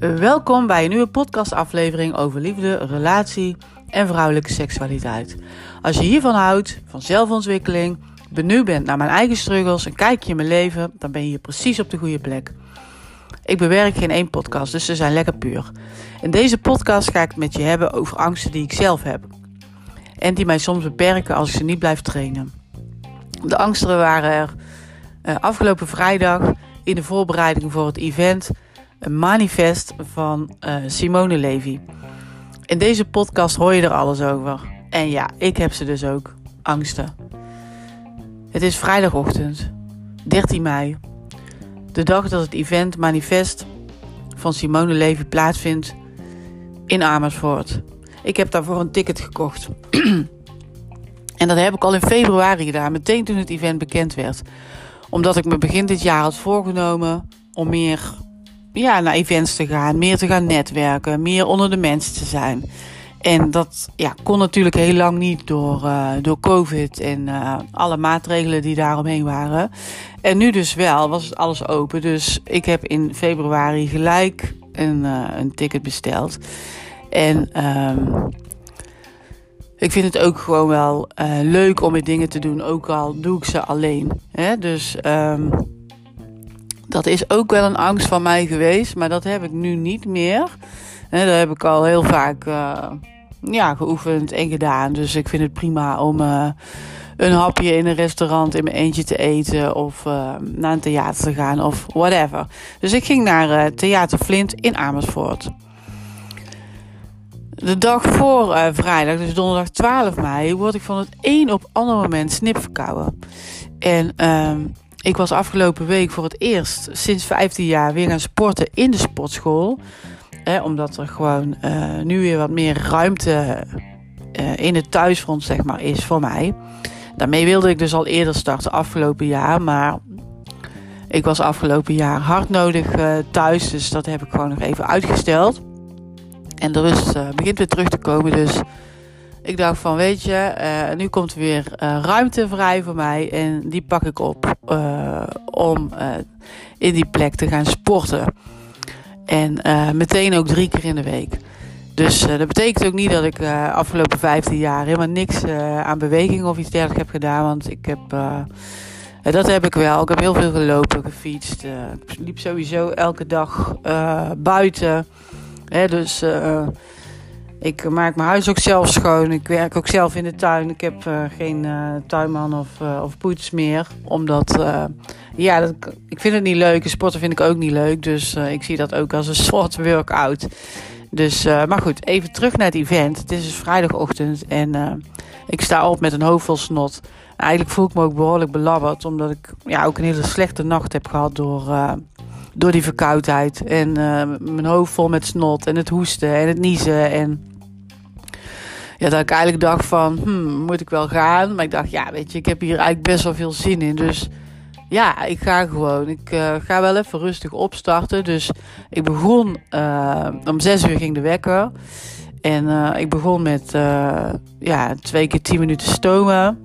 Welkom bij een nieuwe podcastaflevering over liefde, relatie en vrouwelijke seksualiteit. Als je hiervan houdt, van zelfontwikkeling, benieuwd bent naar mijn eigen struggles, een kijkje in mijn leven, dan ben je hier precies op de goede plek. Ik bewerk geen één podcast, dus ze zijn lekker puur. In deze podcast ga ik het met je hebben over angsten die ik zelf heb. En die mij soms beperken als ik ze niet blijf trainen. De angsten waren er uh, afgelopen vrijdag in de voorbereiding voor het event een manifest van uh, Simone Levy. In deze podcast hoor je er alles over. En ja, ik heb ze dus ook. Angsten. Het is vrijdagochtend, 13 mei. De dag dat het event manifest van Simone Levy plaatsvindt in Amersfoort. Ik heb daarvoor een ticket gekocht. en dat heb ik al in februari gedaan, meteen toen het event bekend werd. Omdat ik me begin dit jaar had voorgenomen om meer ja, naar events te gaan, meer te gaan netwerken, meer onder de mensen te zijn. En dat ja, kon natuurlijk heel lang niet door, uh, door COVID en uh, alle maatregelen die daaromheen waren. En nu dus wel, was alles open. Dus ik heb in februari gelijk een, uh, een ticket besteld. En um, ik vind het ook gewoon wel leuk om met dingen te doen, ook al doe ik ze alleen. Hè? Dus um, dat is ook wel een angst van mij geweest, maar dat heb ik nu niet meer. En dat heb ik al heel vaak uh, ja, geoefend en gedaan. Dus ik vind het prima om uh, een hapje in een restaurant in mijn eentje te eten. Of uh, naar een theater te gaan of whatever. Dus ik ging naar Theater Flint in Amersfoort. De dag voor vrijdag, dus donderdag 12 mei, word ik van het een op ander moment snipverkouden. En ehm, ik was afgelopen week voor het eerst sinds 15 jaar weer gaan sporten in de sportschool. Eh, omdat er gewoon uh, nu weer wat meer ruimte uh, in het thuisfront zeg maar, is voor mij. Daarmee wilde ik dus al eerder starten afgelopen jaar. Maar ik was afgelopen jaar hard nodig thuis. Dus dat heb ik gewoon nog even uitgesteld. En de rust begint weer terug te komen. Dus ik dacht van, weet je, uh, nu komt er weer uh, ruimte vrij voor mij. En die pak ik op uh, om in die plek te gaan sporten. En meteen ook drie keer in de week. Dus dat betekent ook niet dat ik afgelopen 15 jaar helemaal niks aan beweging of iets dergelijks heb gedaan. Want ik heb, dat heb ik wel. Ik heb heel veel gelopen, gefietst. ik liep sowieso elke dag buiten. Hè, dus ik maak mijn huis ook zelf schoon. Ik werk ook zelf in de tuin. Ik heb uh, geen uh, tuinman of, uh, of poets meer. Omdat, ja, dat, ik vind het niet leuk. Sporten vind ik ook niet leuk. Dus ik zie dat ook als een soort workout. Dus, maar goed, even terug naar het event. Het is dus vrijdagochtend en ik sta op met een hoofd vol snot. Eigenlijk voel ik me ook behoorlijk belabberd. Omdat ik ja, ook een hele slechte nacht heb gehad door door die verkoudheid. En mijn hoofd vol met snot en het hoesten en het niezen. En ja, dat ik eigenlijk dacht van, hmm, moet ik wel gaan? Maar ik dacht, ja, weet je, ik heb hier eigenlijk best wel veel zin in. Dus ja, ik ga gewoon. Ik uh, ga wel even rustig opstarten. Dus ik begon, uh, om zes uur ging de wekker. En uh, ik begon met ja, twee keer tien minuten stomen.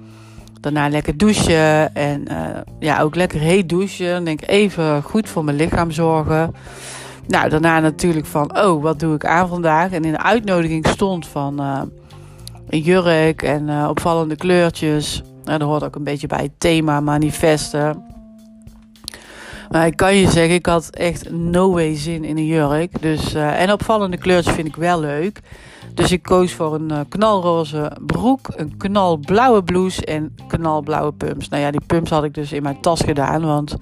Daarna lekker douchen. En ja, ook lekker heet douchen. Dan denk ik even goed voor mijn lichaam zorgen. Nou, daarna natuurlijk van, oh, wat doe ik aan vandaag? En in de uitnodiging stond van jurk en uh, opvallende kleurtjes. Nou, dat hoort ook een beetje bij het thema manifesten. Maar ik kan je zeggen, ik had echt no way zin in een jurk. Dus, uh, en opvallende kleurtjes vind ik wel leuk. Dus ik koos voor een uh, knalroze broek, een knalblauwe blouse en knalblauwe pumps. Nou ja, die pumps had ik dus in mijn tas gedaan, want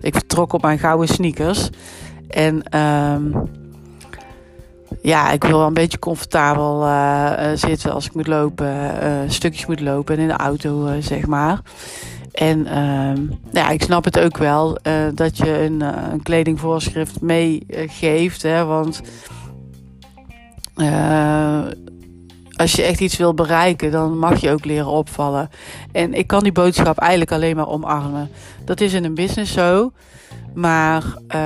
ik vertrok op mijn gouden sneakers. En um, ja, ik wil wel een beetje comfortabel uh, zitten als ik moet lopen, uh, stukjes moet lopen en in de auto, zeg maar. En ehm, ja, ik snap het ook wel dat je een, een kledingvoorschrift meegeeft, want als je echt iets wil bereiken, dan mag je ook leren opvallen. En ik kan die boodschap eigenlijk alleen maar omarmen. Dat is in een business zo, maar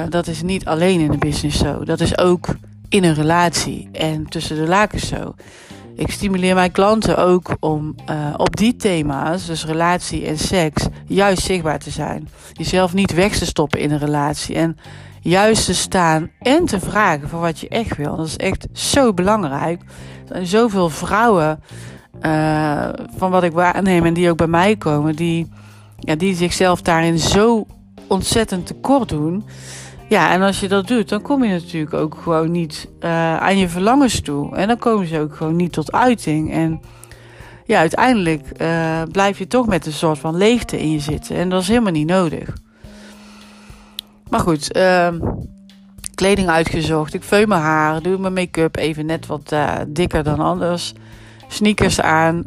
dat is niet alleen in een business zo. Dat is ook in een relatie en tussen de lakens zo. Ik stimuleer mijn klanten ook om uh, op die thema's, dus relatie en seks, juist zichtbaar te zijn. Jezelf niet weg te stoppen in een relatie. En juist te staan en te vragen voor wat je echt wil. Dat is echt zo belangrijk. Er zijn zoveel vrouwen uh, van wat ik waarneem en die ook bij mij komen, die, ja, die zichzelf daarin zo ontzettend tekort doen. Ja, en als je dat doet, dan kom je natuurlijk ook gewoon niet uh, aan je verlangens toe. En dan komen ze ook gewoon niet tot uiting. En ja, uiteindelijk uh, blijf je toch met een soort van leegte in je zitten. En dat is helemaal niet nodig. Maar goed, uh, kleding uitgezocht. Ik veul mijn haar, doe mijn make-up even net wat uh, dikker dan anders. Sneakers aan,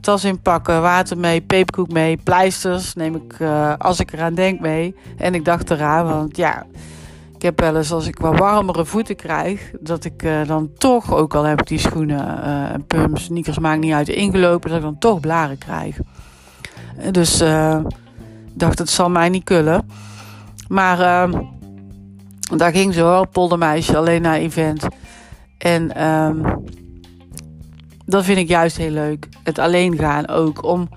tas inpakken, water mee, peperkoek mee, pleisters neem ik als ik eraan denk mee. En ik dacht eraan, want ja, ik heb wel eens als ik wat warmere voeten krijg, dat ik uh, dan toch, ook al heb ik die schoenen uh, en pumps, sneakers maakt niet uit, ingelopen, dat ik dan toch blaren krijg. Dus uh, dacht, het zal mij niet kullen. Maar ehm, daar ging ze hoor, poldermeisje, alleen naar event. En um, dat vind ik juist heel leuk. Het alleen gaan ook. Om,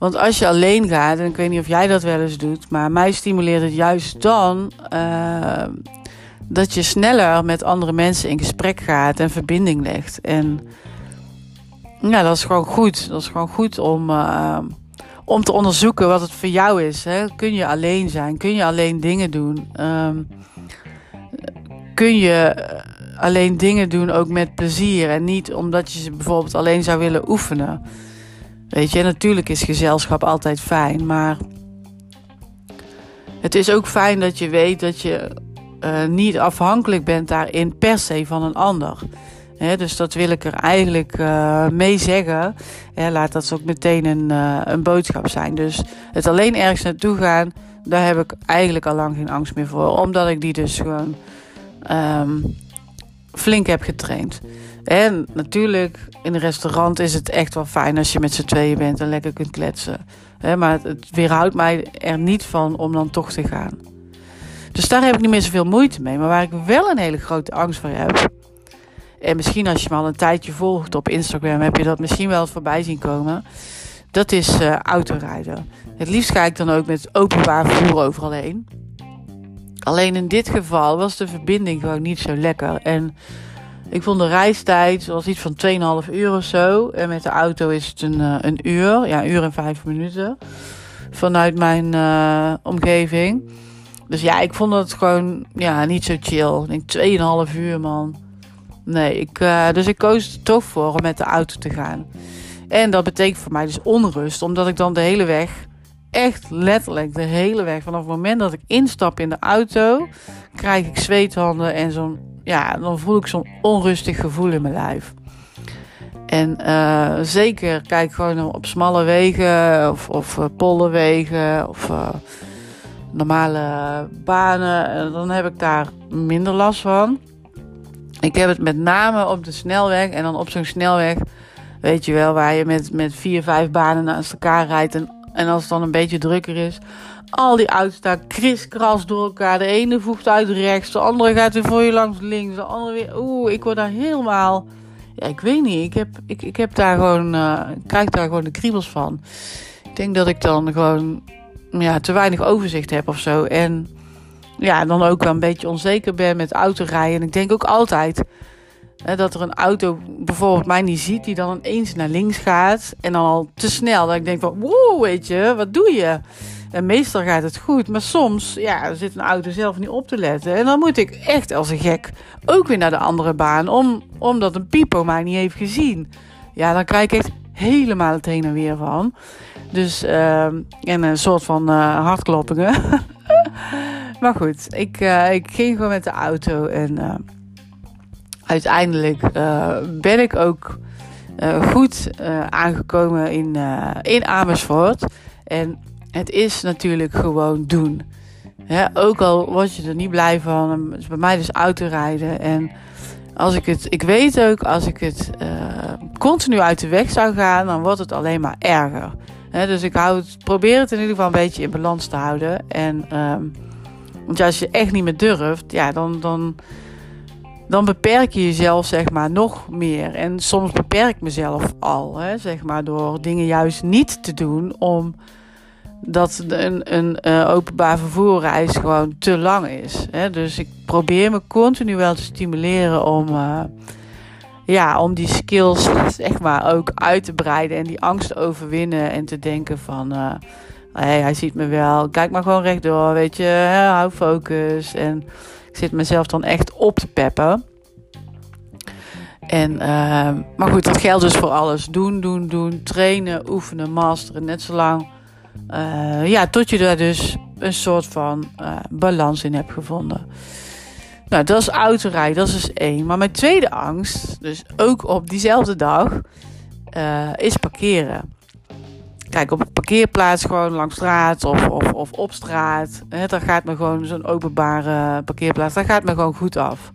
want als je alleen gaat, en ik weet niet of jij dat wel eens doet, maar mij stimuleert het juist dan uh, dat je sneller met andere mensen in gesprek gaat en verbinding legt. En ja, dat is gewoon goed. Dat is gewoon goed om, uh, om te onderzoeken wat het voor jou is. Hè? Kun je alleen zijn? Kun je alleen dingen doen? Um, kun je alleen dingen doen ook met plezier en niet omdat je ze bijvoorbeeld alleen zou willen oefenen? Weet je, natuurlijk is gezelschap altijd fijn, maar het is ook fijn dat je weet dat je uh, niet afhankelijk bent daarin per se van een ander. Dus dat wil ik er eigenlijk uh, mee zeggen. Laat dat ook meteen een, uh, een boodschap zijn. Dus het alleen ergens naartoe gaan, daar heb ik eigenlijk al lang geen angst meer voor. Omdat ik die dus gewoon um, flink heb getraind. En natuurlijk, in een restaurant is het echt wel fijn als je met z'n tweeën bent en lekker kunt kletsen. maar het weerhoudt mij er niet van om dan toch te gaan. Dus daar heb ik niet meer zoveel moeite mee. Maar waar ik wel een hele grote angst voor heb. En misschien als je me al een tijdje volgt op Instagram, heb je dat misschien wel voorbij zien komen. Dat is uh, autorijden. Het liefst ga ik dan ook met openbaar vervoer overal heen. Alleen in dit geval was de verbinding gewoon niet zo lekker. En ik vond de reistijd was iets van 2,5 uur of zo. En met de auto is het een, uh, een uur. Ja, een uur en vijf minuten. Vanuit mijn uh, omgeving. Dus ja, ik vond het gewoon ja, niet zo chill. Ik denk 2,5 uur, man. Nee, ik, uh, dus ik koos er toch voor om met de auto te gaan. En dat betekent voor mij dus onrust, omdat ik dan de hele weg, echt letterlijk de hele weg, vanaf het moment dat ik instap in de auto, krijg ik zweethanden en zo'n, ja, dan voel ik zo'n onrustig gevoel in mijn lijf. En uh, zeker kijk gewoon op smalle wegen of, of uh, pollenwegen of uh, normale banen, dan heb ik daar minder last van. Ik heb het met name op de snelweg en dan op zo'n snelweg, weet je wel, waar je met, met vier, vijf banen naast elkaar rijdt. En, en als het dan een beetje drukker is, al die auto's kriskras door elkaar. De ene voegt uit rechts, de andere gaat weer voor je langs links, de andere weer. Oeh, ik word daar helemaal. Ja, ik weet niet. Ik heb, ik, ik heb daar gewoon, uh, krijg daar gewoon de kriebels van. Ik denk dat ik dan gewoon ja, te weinig overzicht heb of zo. En ja, dan ook wel een beetje onzeker ben met autorijden. En ik denk ook altijd hè, dat er een auto bijvoorbeeld mij niet ziet, die dan ineens naar links gaat. En dan al te snel. Dat ik denk van, weet je, wat doe je? En meestal gaat het goed, maar soms ja, zit een auto zelf niet op te letten. En dan moet ik echt als een gek ook weer naar de andere baan, om, omdat een pipo mij niet heeft gezien. Ja, dan krijg ik echt helemaal het heen en weer van. Dus, uh, en een soort van uh, hartkloppingen. maar goed, ik, uh, ik ging gewoon met de auto en uh, uiteindelijk ben ik ook goed aangekomen in, in Amersfoort. En het is natuurlijk gewoon doen. ook al word je er niet blij van. Is bij mij dus autorijden. En als ik het, ik weet ook, als ik het continu uit de weg zou gaan, dan wordt het alleen maar erger. Dus ik hou het, probeer het in ieder geval een beetje in balans te houden. En, um, want ja, als je echt niet meer durft, ja, dan, dan, dan beperk je jezelf zeg maar nog meer. En soms beperk ik mezelf al, hè, zeg maar, door dingen juist niet te doen om dat een, een uh, openbaar vervoerreis gewoon te lang is. Hè? Dus ik probeer me continu wel te stimuleren om, uh, ja, om die skills zeg maar ook uit te breiden en die angst te overwinnen en te denken van. Uh, hey, hij ziet me wel, kijk maar gewoon rechtdoor, weet je, hou focus. En ik zit mezelf dan echt op te peppen. En, maar goed, dat geldt dus voor alles. Doen, doen, doen. Trainen, oefenen, masteren. Net zo lang. Uh, ja, tot je daar dus een soort van uh, balans in hebt gevonden. Nou, dat is autorijden, dat is dus één. Maar mijn tweede angst, dus ook op diezelfde dag, uh, is parkeren. Kijk, op een parkeerplaats, gewoon langs straat of, of, of op straat. Daar gaat me gewoon zo'n openbare parkeerplaats, daar gaat me gewoon goed af.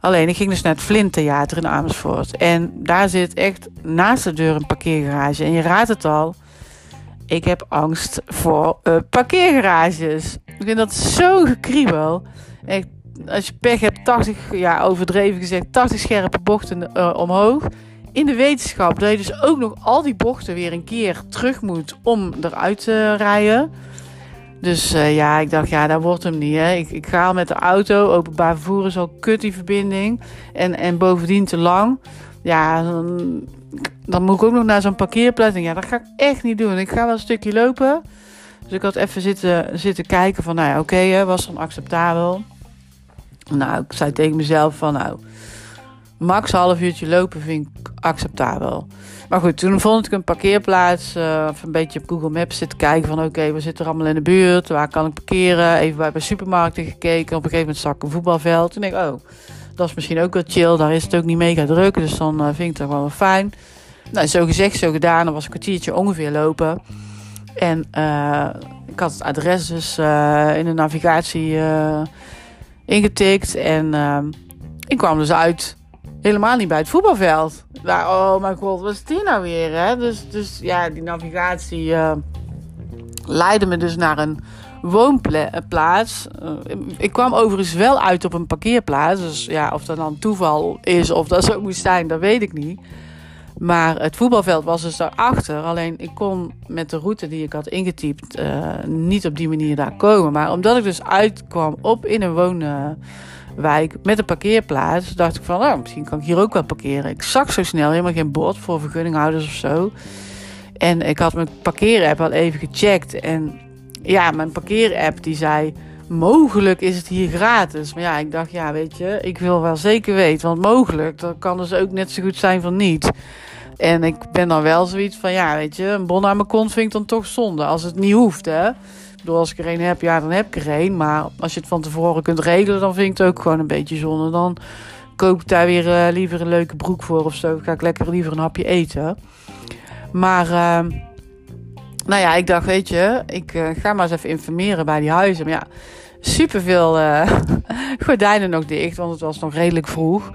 Alleen, ik ging dus naar het Flint Theater in Amersfoort. En daar zit echt naast de deur een parkeergarage. En je raadt het al, ik heb angst voor uh, parkeergarages. Ik vind dat zo gekriebel. Als je pech hebt, 80, ja overdreven gezegd, 80 scherpe bochten uh, omhoog. In de wetenschap dat je dus ook nog al die bochten weer een keer terug moet om eruit te rijden. Dus uh, ja, ik dacht, ja, dat wordt hem niet. Hè. Ik, ik ga met de auto. Openbaar vervoer is al kut, die verbinding. En, en bovendien te lang. Ja, dan, dan moet ik ook nog naar zo'n parkeerplaats. Ja, dat ga ik echt niet doen. Ik ga wel een stukje lopen. Dus ik had even zitten, zitten kijken van, nou ja, oké, okay, was dan acceptabel? Nou, ik zei tegen mezelf van, nou, max een half uurtje lopen vind ik acceptabel. Maar goed, toen vond ik een parkeerplaats. Uh, of een beetje op Google Maps zitten kijken van... oké, we zitten er allemaal in de buurt? Waar kan ik parkeren? Even bij, bij supermarkten gekeken. Op een gegeven moment zag ik een voetbalveld. Toen denk ik, oh, dat is misschien ook wel chill. Daar is het ook niet mega druk. Dus dan uh, vind ik het wel fijn. Nou, zo gezegd, zo gedaan. Dan was een kwartiertje ongeveer lopen. En uh, ik had het adres dus in de navigatie ingetikt. En ik kwam dus uit helemaal niet bij het voetbalveld. Nou, oh mijn god, wat is die nou weer? Hè? Dus, dus ja, die navigatie leidde me dus naar een woonplaats. Uh, ik kwam overigens wel uit op een parkeerplaats. Dus ja, of dat dan toeval is of dat zo moest zijn, dat weet ik niet. Maar het voetbalveld was dus daarachter. Alleen ik kon met de route die ik had ingetypt uh, niet op die manier daar komen. Maar omdat ik dus uitkwam op in een woon wijk met een parkeerplaats. Dacht ik van, nou, misschien kan ik hier ook wel parkeren. Ik zag zo snel helemaal geen bord voor vergunninghouders of zo. En ik had mijn parkeerapp al even gecheckt. En ja, mijn parkeerapp die zei, mogelijk is het hier gratis. Maar ja, ik dacht, ja, weet je, ik wil wel zeker weten. Want mogelijk, dat kan dus ook net zo goed zijn van niet. En ik ben dan wel zoiets van, ja, weet je, een bon aan mijn kont vind ik dan toch zonde. Als het niet hoeft, hè bedoel, als ik er een heb, ja, dan heb ik er een. Maar als je het van tevoren kunt regelen, dan vind ik het ook gewoon een beetje zonde. Dan koop ik daar weer uh, liever een leuke broek voor of zo. Ga ik lekker liever een hapje eten. Maar, uh, nou ja, ik dacht, weet je, ik uh, ga maar eens even informeren bij die huizen. Maar ja, superveel uh, gordijnen nog dicht, want het was nog redelijk vroeg.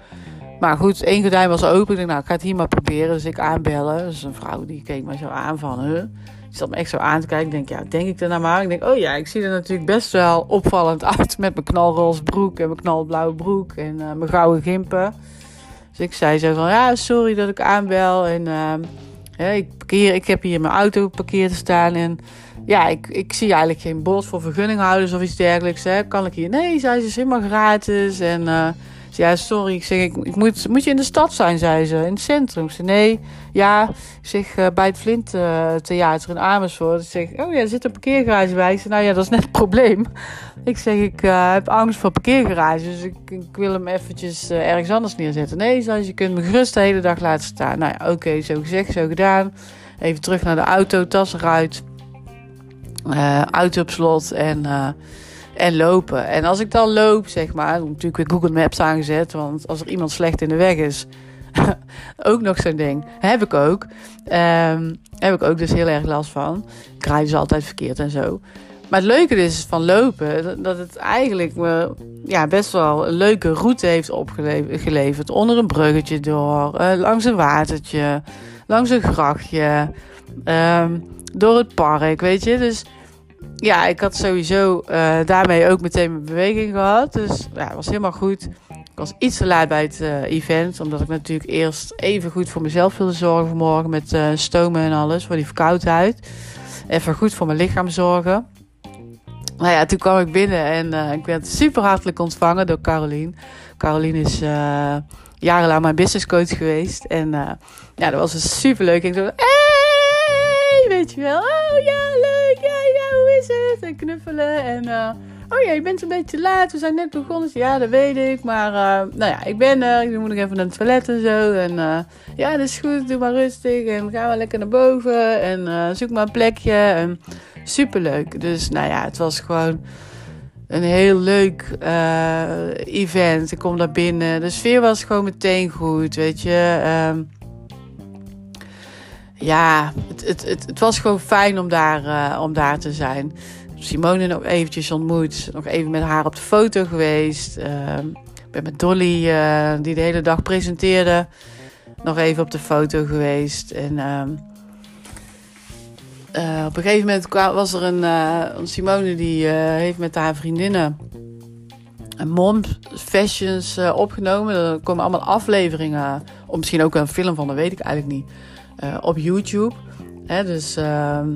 Maar goed, één gordijn was open. Ik dacht, nou, ik ga het hier maar proberen. Dus ik aanbellen. Dus een vrouw die keek mij zo aan van, huh? Ik zat me echt zo aan te kijken. Ik denk, ja, denk ik er nou maar? Ik denk, oh ja, ik zie er natuurlijk best wel opvallend uit. Met mijn knalroze broek en mijn knalblauwe broek en uh, mijn gouden gimpen. Dus ik zei zo van, ja, sorry dat ik aanbel. En ik, parkeer, ik heb hier mijn auto geparkeerd te staan. En ja, ik, ik zie eigenlijk geen bord voor vergunninghouders of iets dergelijks. Hè. Kan ik hier? Nee, ze, is helemaal gratis. En... Uh, ja, sorry. Ik zeg, ik, moet, moet je in de stad zijn, zei ze. In het centrum. Ik nee. Ja, ik zeg, uh, bij het Flint uh, Theater in Amersfoort. Ik zeg, oh ja, er zit een parkeergarage bij. Zeg, nou ja, dat is net het probleem. Ik zeg, ik uh, heb angst voor parkeergarages. Dus ik, ik wil hem eventjes ergens anders neerzetten. Nee, zei ze, je kunt me gerust de hele dag laten staan. Nou ja, oké, zo gezegd, zo gedaan. Even terug naar de auto, tas eruit. auto op slot en en lopen. En als ik dan loop, zeg maar, natuurlijk weer Google Maps aangezet, want als er iemand slecht in de weg is, ook nog zo'n ding. Heb ik ook. Um, heb ik ook dus heel erg last van. Ik rijd dus altijd verkeerd en zo. Maar het leuke is van lopen, dat het eigenlijk me ja, best wel een leuke route heeft opgeleverd. Onder een bruggetje door, uh, langs een watertje, langs een grachtje, um, door het park, weet je. Dus ja, ik had sowieso uh, daarmee ook meteen mijn beweging gehad. Dus ja, het was helemaal goed. Ik was iets te laat bij het uh, event. Omdat ik natuurlijk eerst even goed voor mezelf wilde zorgen vanmorgen. Met uh, stomen en alles, voor die verkoudheid. even goed voor mijn lichaam zorgen. Nou ja, toen kwam ik binnen en ik werd super hartelijk ontvangen door Carolien. Carolien is jarenlang mijn businesscoach geweest. En ja, dat was dus super leuk. Ik dacht, hey, weet je wel. Oh ja, leuk. Is? En knuffelen. En oh ja, je bent een beetje laat. We zijn net begonnen. Ja, dat weet ik. Maar nou ja, ik ben er. Ik moet nog even naar het toilet en zo. En ja, dat is goed. Doe maar rustig. En gaan we lekker naar boven. En zoek maar een plekje. En, superleuk. Dus nou ja, het was gewoon een heel leuk event. Ik kom daar binnen. De sfeer was gewoon meteen goed, weet je. Um, ja, het, het, het, het, was gewoon fijn om daar, uh, om daar te zijn. Simone nog eventjes ontmoet. Nog even met haar op de foto geweest. Uh, ben met Dolly, uh, die de hele dag presenteerde. Nog even op de foto geweest. En... Uh, uh, op een gegeven moment was er een, Simone die heeft met haar vriendinnen een mom fashions opgenomen. Er komen allemaal afleveringen, of misschien ook een film van, dat weet ik eigenlijk niet, op YouTube. Hè, dus ehm,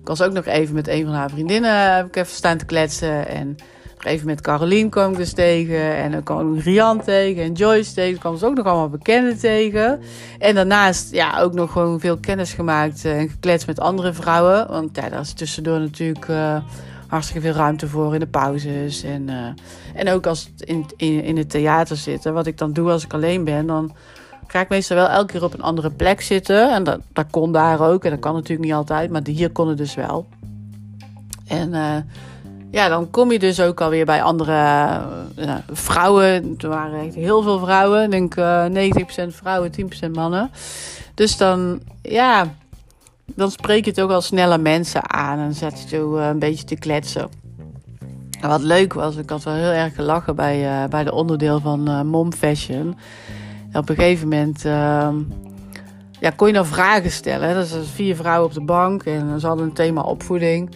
ik was ook nog even met een van haar vriendinnen heb ik even staan te kletsen en even met Carolien kwam ik dus tegen. En dan kwam ik Rian tegen en Joyce tegen. Dan kwam ze ook nog allemaal bekenden tegen. En daarnaast ja, ook nog gewoon veel kennis gemaakt en gekletst met andere vrouwen. Want ja, daar is tussendoor natuurlijk uh, hartstikke veel ruimte voor in de pauzes. En, uh, en ook als het in, in, in het theater zitten. Wat ik dan doe als ik alleen ben, dan ga ik meestal wel elke keer op een andere plek zitten. En dat, kon daar ook. En dat kan natuurlijk niet altijd, maar hier kon het dus wel. En... Uh, ja, dan kom je dus ook alweer bij andere uh, vrouwen. Er waren echt heel veel vrouwen. Ik denk uh, 90% vrouwen, 10% mannen. Dus dan, ja, dan spreek je het ook al snelle mensen aan. En zet je zo een beetje te kletsen. En wat leuk was, ik had wel heel erg gelachen bij, bij de onderdeel van Mom Fashion. Op een gegeven moment ehm, ja, kon je dan vragen stellen. Hè? Dus vier vrouwen op de bank en ze hadden een thema opvoeding.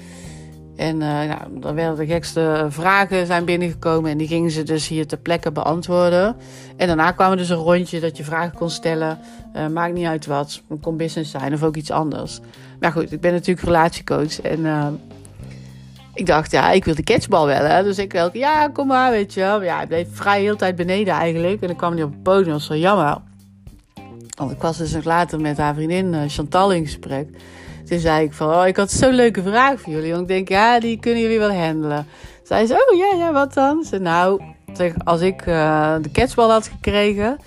En uh, dan werden de gekste vragen zijn binnengekomen en die gingen ze dus hier ter plekke beantwoorden. En daarna kwam dus een rondje dat je vragen kon stellen. Uh, maakt niet uit wat. Het kon business zijn of ook iets anders. Maar goed, ik ben natuurlijk relatiecoach en uh, ik dacht, ja, ik wil de catchbal wel. Hè? Dus ik dacht, ja, kom maar, weet je wel. Ja, ik bleef vrij heel tijd beneden eigenlijk. En ik kwam niet op het podium, dat was wel jammer. Want ik was dus nog later met haar vriendin Chantal in gesprek. Toen zei ik van, oh, ik had zo'n leuke vraag voor jullie. Want ik denk, ja, die kunnen jullie wel handelen. Zei ze, oh ja, ja, wat dan? Ze, nou, als ik uh, de catchball had gekregen,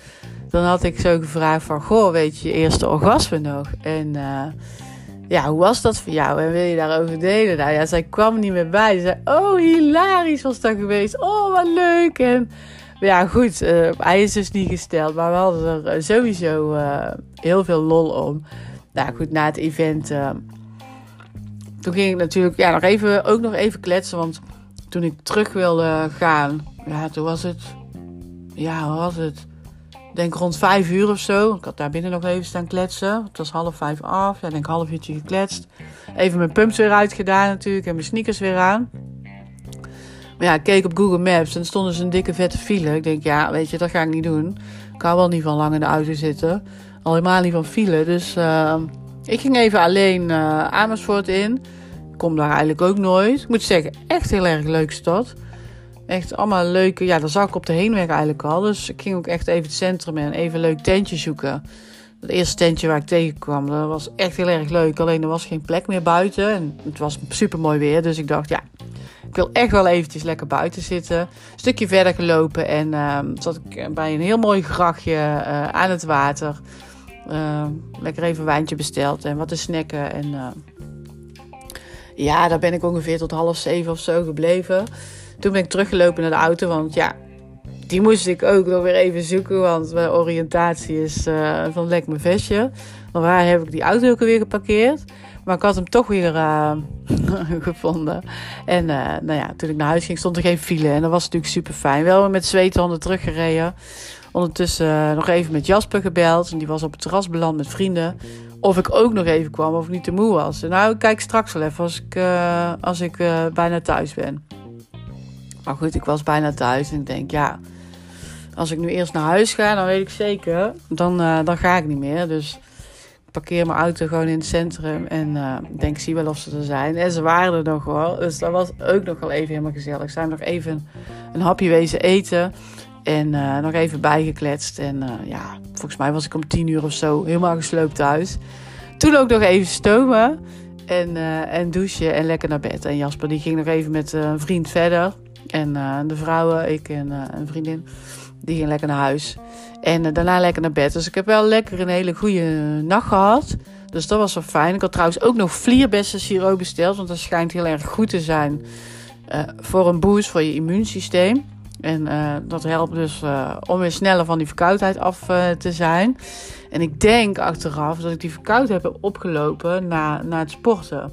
dan had ik zo gevraagd van, goh, weet je, je eerste orgasme nog? En uh, ja, hoe was dat voor jou? En wil je daarover delen? Nou ja, zij kwam niet meer bij. Ze zei, oh, hilarisch was dat geweest. Oh, wat leuk. En ja, goed, uh, hij is dus niet gesteld. Maar we hadden er sowieso heel veel lol om nou goed, na het event. Toen ging ik natuurlijk ja, nog even, ook nog even kletsen. Want toen ik terug wilde gaan, ja, toen was het. Ja, hoe was het? Denk rond vijf uur of zo. Ik had daar binnen nog even staan kletsen. Het was half vijf af. Ja, denk half uurtje gekletst. Even mijn pumps weer uitgedaan natuurlijk. En mijn sneakers weer aan. Maar ja, ik keek op Google Maps en er dus een dikke vette file. Ik denk, ja, weet je, dat ga ik niet doen. Ik hou wel niet van lang in de auto zitten. Al helemaal niet van file. Dus uh, ik ging even alleen uh, Amersfoort in. Ik kom daar eigenlijk ook nooit. Ik moet zeggen, echt heel erg leuke stad. Echt allemaal leuke. Ja, daar zag ik op de heenweg eigenlijk al. Dus ik ging ook echt even het centrum in. Even een leuk tentje zoeken. Het eerste tentje waar ik tegenkwam, dat was echt heel erg leuk. Alleen er was geen plek meer buiten. En het was super mooi weer. Dus ik dacht, ja, ik wil echt wel eventjes lekker buiten zitten. Een stukje verder gelopen. En uh, zat ik bij een heel mooi grachtje uh, aan het water. Uh, lekker even een wijntje besteld en wat te snacken. En uh, ja, daar ben ik ongeveer tot half zeven of zo gebleven. Toen ben ik teruggelopen naar de auto, want ja, die moest ik ook nog weer even zoeken. Want mijn oriëntatie is uh, van lek mijn vestje. Maar waar heb ik die auto ook weer geparkeerd? Maar ik had hem toch weer gevonden. En nou ja, toen ik naar huis ging, stond er geen file. En dat was natuurlijk super fijn. Wel met zweethanden teruggereden. Ondertussen nog even met Jasper gebeld. En die was op het terras beland met vrienden. Of ik ook nog even kwam, of ik niet te moe was. Nou, ik kijk straks wel even als ik, als ik bijna thuis ben. Maar goed, ik was bijna thuis. En ik denk, ja, als ik nu eerst naar huis ga, dan weet ik zeker. Dan, dan ga ik niet meer. Dus ik parkeer mijn auto gewoon in het centrum. En uh, denk, zie wel of ze er zijn. En ze waren er nog wel. Dus dat was ook nog wel even helemaal gezellig. Zijn nog even een hapje wezen eten. En uh, nog even bijgekletst. En ja, volgens mij was ik om tien uur of zo helemaal gesloopt thuis. Toen ook nog even stomen. En, en douchen en lekker naar bed. En Jasper die ging nog even met een vriend verder. En de vrouwen, ik en een vriendin, die ging lekker naar huis. En daarna lekker naar bed. Dus ik heb wel lekker een hele goede nacht gehad. Dus dat was wel fijn. Ik had trouwens ook nog vlierbessen siroop besteld. Want dat schijnt heel erg goed te zijn voor een boost voor je immuunsysteem. En dat helpt dus om weer sneller van die verkoudheid af te zijn. En ik denk achteraf dat ik die verkoudheid heb opgelopen na, na het sporten.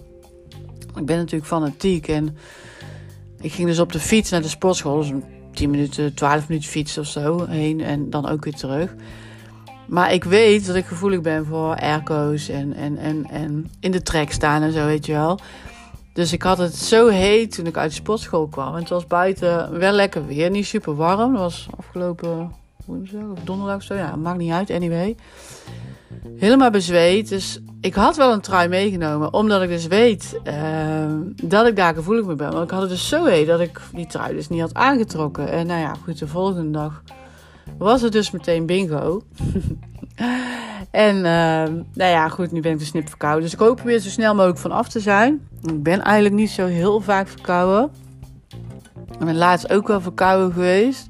Ik ben natuurlijk fanatiek en ik ging dus op de fiets naar de sportschool. Dus 10 minuten, 12 minuten fietsen of zo heen en dan ook weer terug. Maar ik weet dat ik gevoelig ben voor airco's en, en, en, en in de trek staan en zo, weet je wel. Dus ik had het zo heet toen ik uit de sportschool kwam. En het was buiten wel lekker weer, niet super warm. Dat was afgelopen woensdag of donderdag of zo. Ja, maakt niet uit, anyway. Helemaal bezweet. Dus ik had wel een trui meegenomen. Omdat ik dus weet uh, dat ik daar gevoelig mee ben. Want ik had het dus zo heet dat ik die trui dus niet had aangetrokken. En nou ja, goed, de volgende dag was het dus meteen bingo. en uh, nou ja, goed, nu ben ik dus snip verkouden. Dus ik hoop er weer zo snel mogelijk van af te zijn. Ik ben eigenlijk niet zo heel vaak verkouden. Ik ben laatst ook wel verkouden geweest.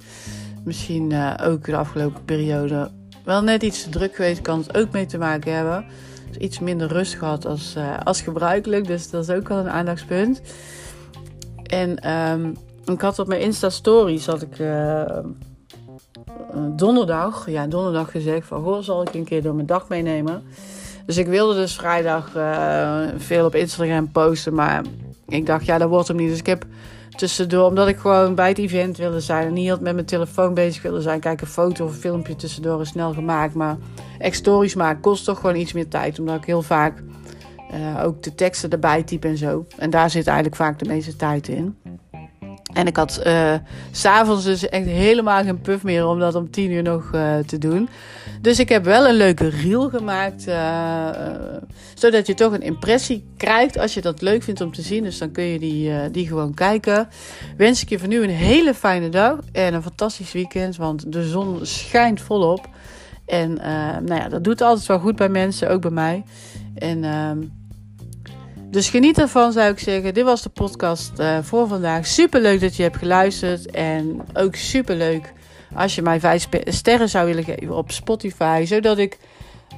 Misschien uh, ook de afgelopen periode wel net iets te druk geweest. Kan het ook mee te maken hebben. Dus iets minder rust gehad als, uh, als gebruikelijk. Dus dat is ook wel een aandachtspunt. En um, ik had op mijn Insta-stories had ik uh, donderdag, ja, donderdag gezegd van goh, zal ik een keer door mijn dag meenemen. Dus ik wilde dus vrijdag veel op Instagram posten, maar ik dacht ja, dat wordt hem niet. Dus ik heb tussendoor, omdat ik gewoon bij het event wilde zijn en niet met mijn telefoon bezig wilde zijn, kijk een foto of een filmpje tussendoor is snel gemaakt, maar echt stories maken kost toch gewoon iets meer tijd, omdat ik heel vaak uh, ook de teksten erbij typ en zo. En daar zit eigenlijk vaak de meeste tijd in. En ik had uh, s'avonds dus echt helemaal geen puff meer om dat om tien uur nog uh, te doen. Dus ik heb wel een leuke reel gemaakt. Uh, zodat je toch een impressie krijgt als je dat leuk vindt om te zien. Dus dan kun je die, die gewoon kijken. Wens ik je voor nu een hele fijne dag en een fantastisch weekend. Want de zon schijnt volop. En nou ja, dat doet altijd wel goed bij mensen, ook bij mij. En ehm, dus geniet ervan, zou ik zeggen. Dit was de podcast uh, voor vandaag. Super leuk dat je hebt geluisterd. En ook super leuk als je mij vijf sterren zou willen geven op Spotify. Zodat ik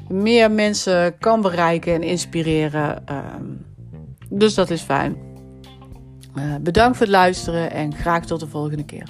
meer mensen kan bereiken en inspireren. Um, dus dat is fijn. Uh, bedankt voor het luisteren en graag tot de volgende keer.